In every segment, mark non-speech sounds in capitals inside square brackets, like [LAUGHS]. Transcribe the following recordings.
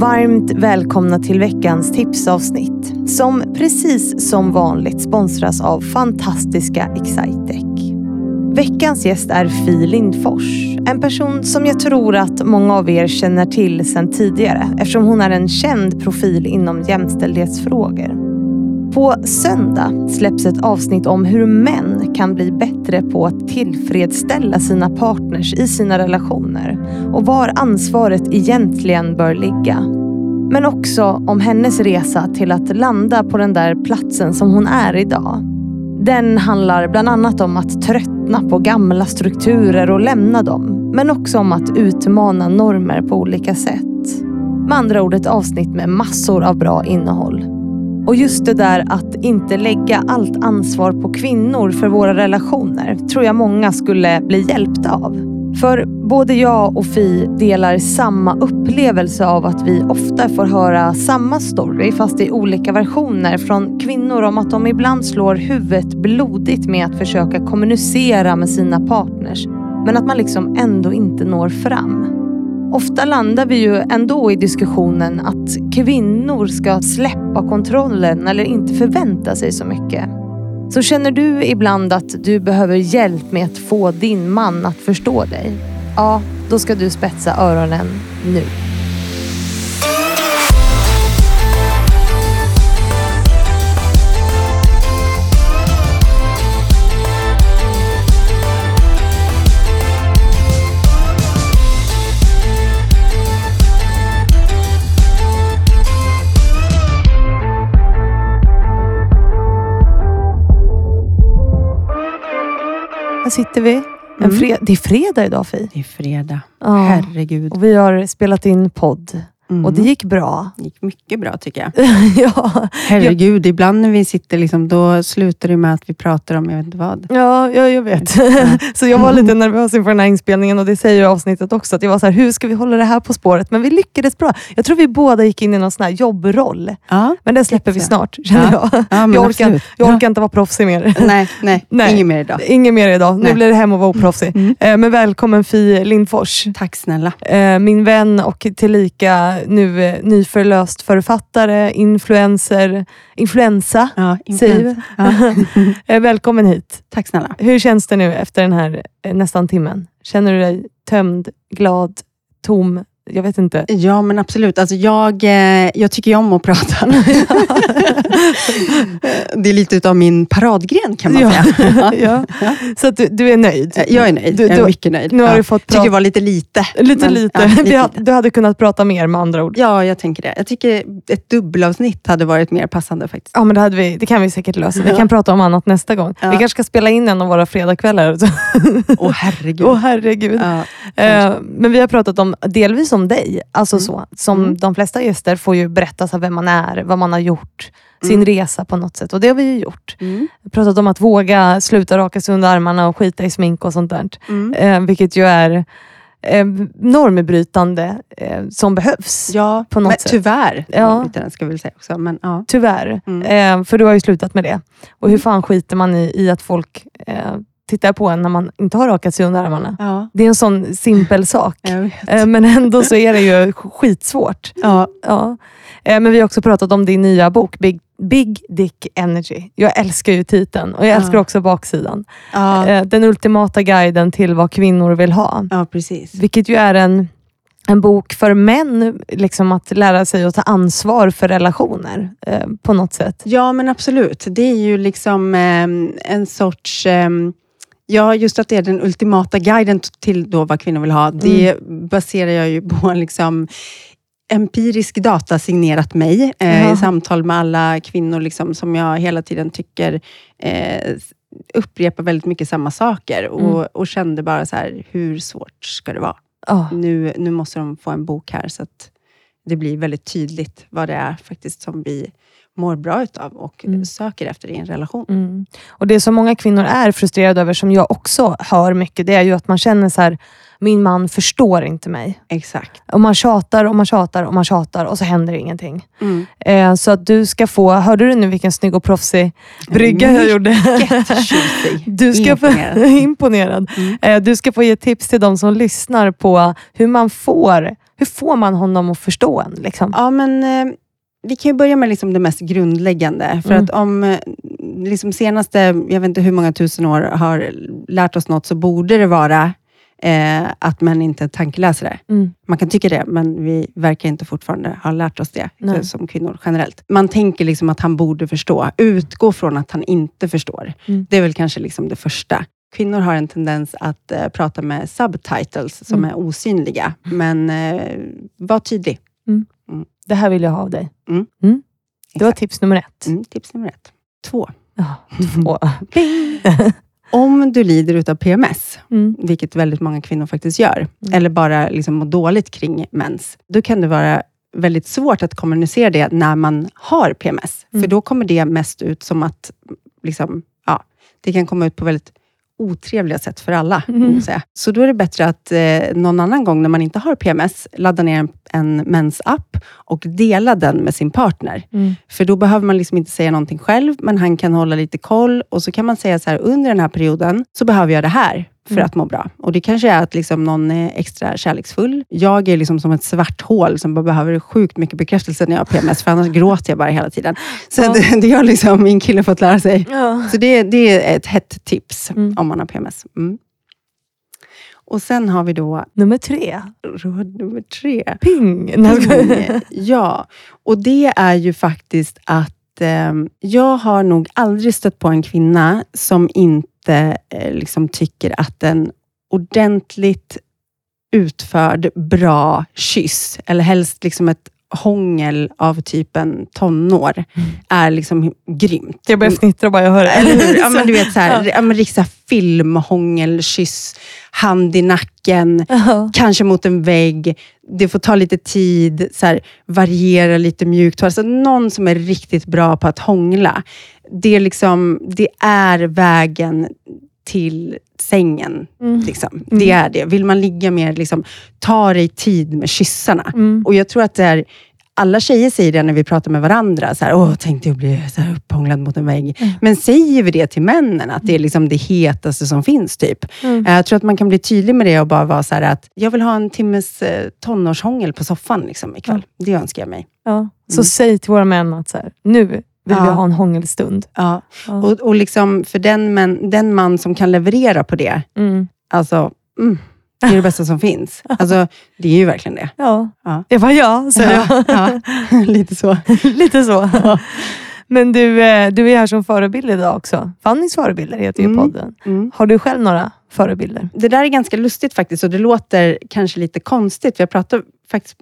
Varmt välkomna till veckans tipsavsnitt som precis som vanligt sponsras av fantastiska Excitec. Veckans gäst är Fi Lindfors. En person som jag tror att många av er känner till sedan tidigare eftersom hon är en känd profil inom jämställdhetsfrågor. På söndag släpps ett avsnitt om hur män kan bli bättre på att tillfredsställa sina partners i sina relationer och var ansvaret egentligen bör ligga. Men också om hennes resa till att landa på den där platsen som hon är idag. Den handlar bland annat om att tröttna på gamla strukturer och lämna dem. Men också om att utmana normer på olika sätt. Med andra ord ett avsnitt med massor av bra innehåll. Och just det där att inte lägga allt ansvar på kvinnor för våra relationer tror jag många skulle bli hjälpta av. För både jag och Fi delar samma upplevelse av att vi ofta får höra samma story fast i olika versioner från kvinnor om att de ibland slår huvudet blodigt med att försöka kommunicera med sina partners men att man liksom ändå inte når fram. Ofta landar vi ju ändå i diskussionen att kvinnor ska släppa kontrollen eller inte förvänta sig så mycket. Så känner du ibland att du behöver hjälp med att få din man att förstå dig? Ja, då ska du spetsa öronen nu. Här sitter vi. En Mm. det är fredag idag Fi. Det är fredag. Ja. Herregud. Och vi har spelat in podd Mm. och det gick bra. Det gick mycket bra tycker jag. [LAUGHS] ja, Herregud, ibland när vi sitter, liksom, då slutar det med att vi pratar om jag vet inte vad. ja, ja, jag vet. [LAUGHS] så jag var lite nervös inför den här inspelningen och det säger ju avsnittet också. Att jag var så här, hur ska vi hålla det här på spåret? Men vi lyckades bra. Jag tror vi båda gick in i någon sån här jobbroll. Ja, Men det släpper vi snart, känner Ja. jag. ja men jag orkar, jag orkar inte vara proffsig mer. Nej, nej, [LAUGHS] Nej. inget mer idag. Inget mer idag. Nu Nej. blir det hem och vara oproffsig. Mm. Eh, Men välkommen Fi Lindfors. Tack snälla. Eh, Min vän och tillika nu eh, nyförlöst författare, influencer, influensa. Ja, Säger influensa. ja. [LAUGHS] Eh, Välkommen hit. Tack snälla. Hur känns det nu efter den här eh, nästan timmen? Känner du dig tömd, glad, tom? Jag vet inte. Ja, men absolut. Alltså, jag, eh, jag tycker ju om att prata. [LAUGHS] det är lite utav min paradgren kan man ja. säga. [LAUGHS] ja. Så att du, du är nöjd? Jag är nöjd. Du- jag är mycket nöjd. Nu har ja. du fått tycker det var lite lite. lite. men- lite. Ja, hade, du hade kunnat prata mer med andra ord. Ja, jag tänker det. Jag tycker ett dubbelavsnitt hade varit mer passande faktiskt. Ja, men det, hade vi, det kan vi säkert lösa. Vi Ja. kan prata om annat nästa gång. Ja. Vi kanske ska spela in en av våra fredagskvällar. Åh herregud. [LAUGHS] Åh herregud. Ja, Eh, men vi har pratat om, delvis om dig. Alltså Mm. så, som Mm. de flesta gäster får ju berätta så vem man är, vad man har gjort, sin Mm. resa på något sätt. Och det har vi ju gjort. mm. Pratat om att våga sluta raka sig under armarna och skita i smink och sånt där. Mm. Eh, vilket ju är eh, normbrytande eh, som behövs. Ja, på något men sätt. tyvärr. Ja. Den ska väl säga också. Men, ja. Tyvärr. Mm. Eh, för du har ju slutat med det. Och hur fan skiter man i, i att folk eh, tittar på en när man inte har rakat sig under armarna? Ja, Det är en sån simpel sak. Eh, Men ändå så är det ju skitsvårt. Ja, Ja. Eh, Men vi har också pratat om din nya bok, Big, Big Dick Energy. Jag älskar ju titeln och jag Ja. älskar också baksidan. ja, Eh, Den ultimata guiden till vad kvinnor vill ha. ja, precis. Vilket ju är en, en bok för män, liksom att lära sig att ta ansvar för relationer eh, på något sätt. Ja, men absolut. Det är ju liksom ehm, en sorts... ehm, Ja, just att det är den ultimata guiden till då vad kvinnor vill ha. Det baserar jag ju på [LAUGHS] liksom empirisk data signerat mig eh, i samtal med alla kvinnor liksom, som jag hela tiden tycker eh, upprepar väldigt mycket samma saker och, Mm. och kände bara så här, hur svårt ska det vara? Ja. Nu, nu måste de få en bok här så att det blir väldigt tydligt vad det är faktiskt som vi mår bra utav och Mm. söker efter i en relation. Mm. Och Det som många kvinnor är frustrerade över, som jag också hör mycket, det är ju att man känner så här, min man förstår inte mig. Exakt. Och man tjatar och man tjatar och man tjatar och så händer ingenting. Mm. Eh, så att du ska få, hörde du nu vilken snygg och proffsig brygga jag gjorde? [LAUGHS] Du ska Imponerad. Få, [LAUGHS] imponerad. Mm. Eh, du ska få ge tips till de som lyssnar på hur man får Hur får man honom att förstå en? Liksom? Ja, men eh, vi kan ju börja med liksom det mest grundläggande. För Mm. att om eh, liksom senaste, jag vet inte hur många tusen år, har lärt oss något, så borde det vara eh, att män inte är tankeläsare. Mm. Man kan tycka det, men vi verkar inte fortfarande ha lärt oss det, Nej. eh, som kvinnor generellt. Man tänker liksom att han borde förstå. Utgå från att han inte förstår. Mm. Det är väl kanske liksom det första. Kvinnor har en tendens att eh, prata med subtitles, som Mm. är osynliga. Men eh, var tydlig. Det här vill jag ha av dig. Mm. Det var tips nummer ett. Mm, tips nummer ett. Två. Ja, två. [LAUGHS] Om du lider utav PMS, Mm. vilket väldigt många kvinnor faktiskt gör, Mm. eller bara liksom mår dåligt kring mens, då kan det vara väldigt svårt att kommunicera det när man har PMS. Mm. För då kommer det mest ut som att liksom, ja, det kan komma ut på väldigt otrevliga sätt för alla. Mm. Så då är det bättre att eh, någon annan gång när man inte har PMS, ladda ner en, en mensapp och dela den med sin partner. Mm. För då behöver man liksom inte säga någonting själv, men han kan hålla lite koll och så kan man säga så här, under den här perioden så behöver jag det här för Mm. att må bra. Och Det kanske är att liksom någon är extra kärleksfull. Jag är liksom som ett svart hål som bara behöver sjukt mycket bekräftelse när jag har PMS, för annars [LAUGHS] gråter jag bara hela tiden. Så Ja. det, det har liksom min kille fått lära sig. Ja. Så det, det är ett hett tips Mm. om man har PMS. Mm. Och sen har vi då Nummer tre. råd nummer tre. Ping! Mm, ja, och det är ju faktiskt att eh, jag har nog aldrig stött på en kvinna som inte eh, liksom tycker att en ordentligt utförd, bra kyss, eller helst liksom ett hångel av typen tonår, är liksom grymt. Jag börjar fnittra bara jag hör det. Eller hur? Ja, men du vet, så här, [LAUGHS] ja. men här filmhångel, kyss, hand i nacken, Ja. kanske mot en vägg. Det får ta lite tid, så här, variera lite mjukt. Alltså någon som är riktigt bra på att hångla. Det är, liksom, det är vägen till sängen. Mm. Liksom. Det är det. Vill man ligga mer, liksom, ta dig tid med kyssarna. Mm. Och jag tror att det är, alla tjejer säger det när vi pratar med varandra. Så här, Åh, tänkte jag bli så här upphånglad mot en vägg. Mm. Men säger vi det till männen, att det är liksom det hetaste som finns? typ. Mm. Eh, Jag tror att man kan bli tydlig med det och bara vara så att, jag vill ha en timmes eh, tonårshångel på soffan liksom, ikväll. Det önskar jag mig. Ja. Så Mm. säg till våra män att så här, nu vill vi Ja. ha en hångelstund. Ja. Ja. Och, och liksom för den, men, den man som kan leverera på det, Mm. alltså, mm, det är det bästa som finns. [LAUGHS] Alltså, det är ju verkligen det. Ja. Ja. Jag bara ja, jag. ja, [LAUGHS] lite så. [LAUGHS] Lite så. Men du, eh, du är här som förebild idag också. Fannys förebilder heter ju Mm. podden. Mm. Har du själv några förebilder? Det där är ganska lustigt faktiskt och det låter kanske lite konstigt. Jag pratade faktiskt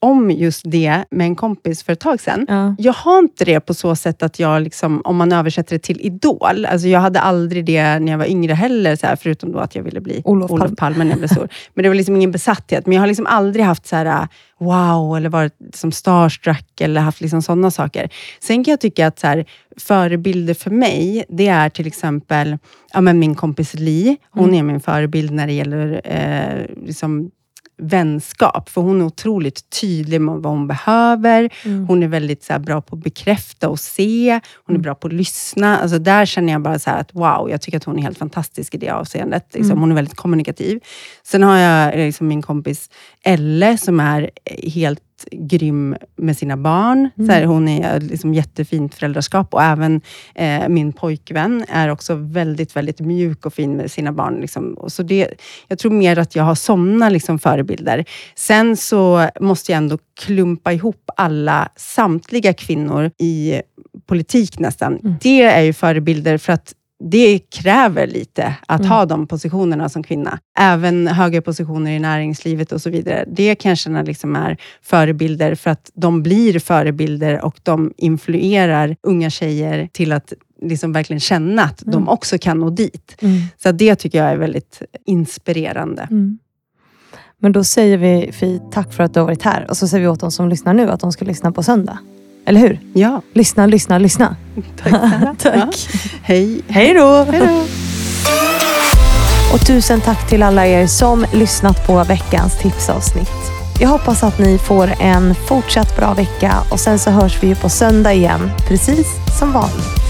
om just det med en kompis för ett tag sedan. Ja. Jag har inte det på så sätt att jag, liksom, om man översätter det till Idol, alltså jag hade aldrig det när jag var yngre heller, så här, förutom då att jag ville bli Olof Olof, Palme. Palme när jag blev stor. Men det var liksom ingen besatthet. Men jag har liksom aldrig haft så här, wow, eller varit som starstruck, eller haft liksom sådana saker. Sen kan jag tycka att så här, förebilder för mig, det är till exempel ja, men min kompis Li. Hon Mm. är min förebild när det gäller eh, liksom, vänskap. För hon är otroligt tydlig med vad hon behöver. Mm. Hon är väldigt så här, bra på att bekräfta och se. Hon är Mm. bra på att lyssna. Alltså, där känner jag bara så att wow, jag tycker att hon är helt fantastisk i det avseendet. Liksom, Mm. Hon är väldigt kommunikativ. Sen har jag eh, liksom, min kompis Elle som är eh, grym med sina barn. Mm. Så här, hon är liksom jättefint föräldraskap och även eh, min pojkvän är också väldigt, väldigt mjuk och fin med sina barn. Liksom. Så det, jag tror mer att jag har sådana liksom, förebilder. Sen så måste jag ändå klumpa ihop alla, samtliga kvinnor i politik nästan. Mm. Det är ju förebilder för att det kräver lite att Mm. ha de positionerna som kvinna. Även höga positioner i näringslivet och så vidare. Det kan jag känna liksom är förebilder för att de blir förebilder och de influerar unga tjejer till att liksom verkligen känna att Mm. de också kan nå dit. Mm. Så det tycker jag är väldigt inspirerande. Mm. Men då säger vi Fi, tack för att du har varit här. Och så säger vi åt de som lyssnar nu att de ska lyssna på söndag. Eller hur? Ja, Lyssna, lyssna, lyssna. [LAUGHS] tack. [LAUGHS] Tack. Ja. Hej. Hej då! Hej då. Och tusen tack till alla er som lyssnat på veckans tipsavsnitt. Jag hoppas att ni får en fortsatt bra vecka och sen så hörs vi ju på söndag igen, precis som vanligt.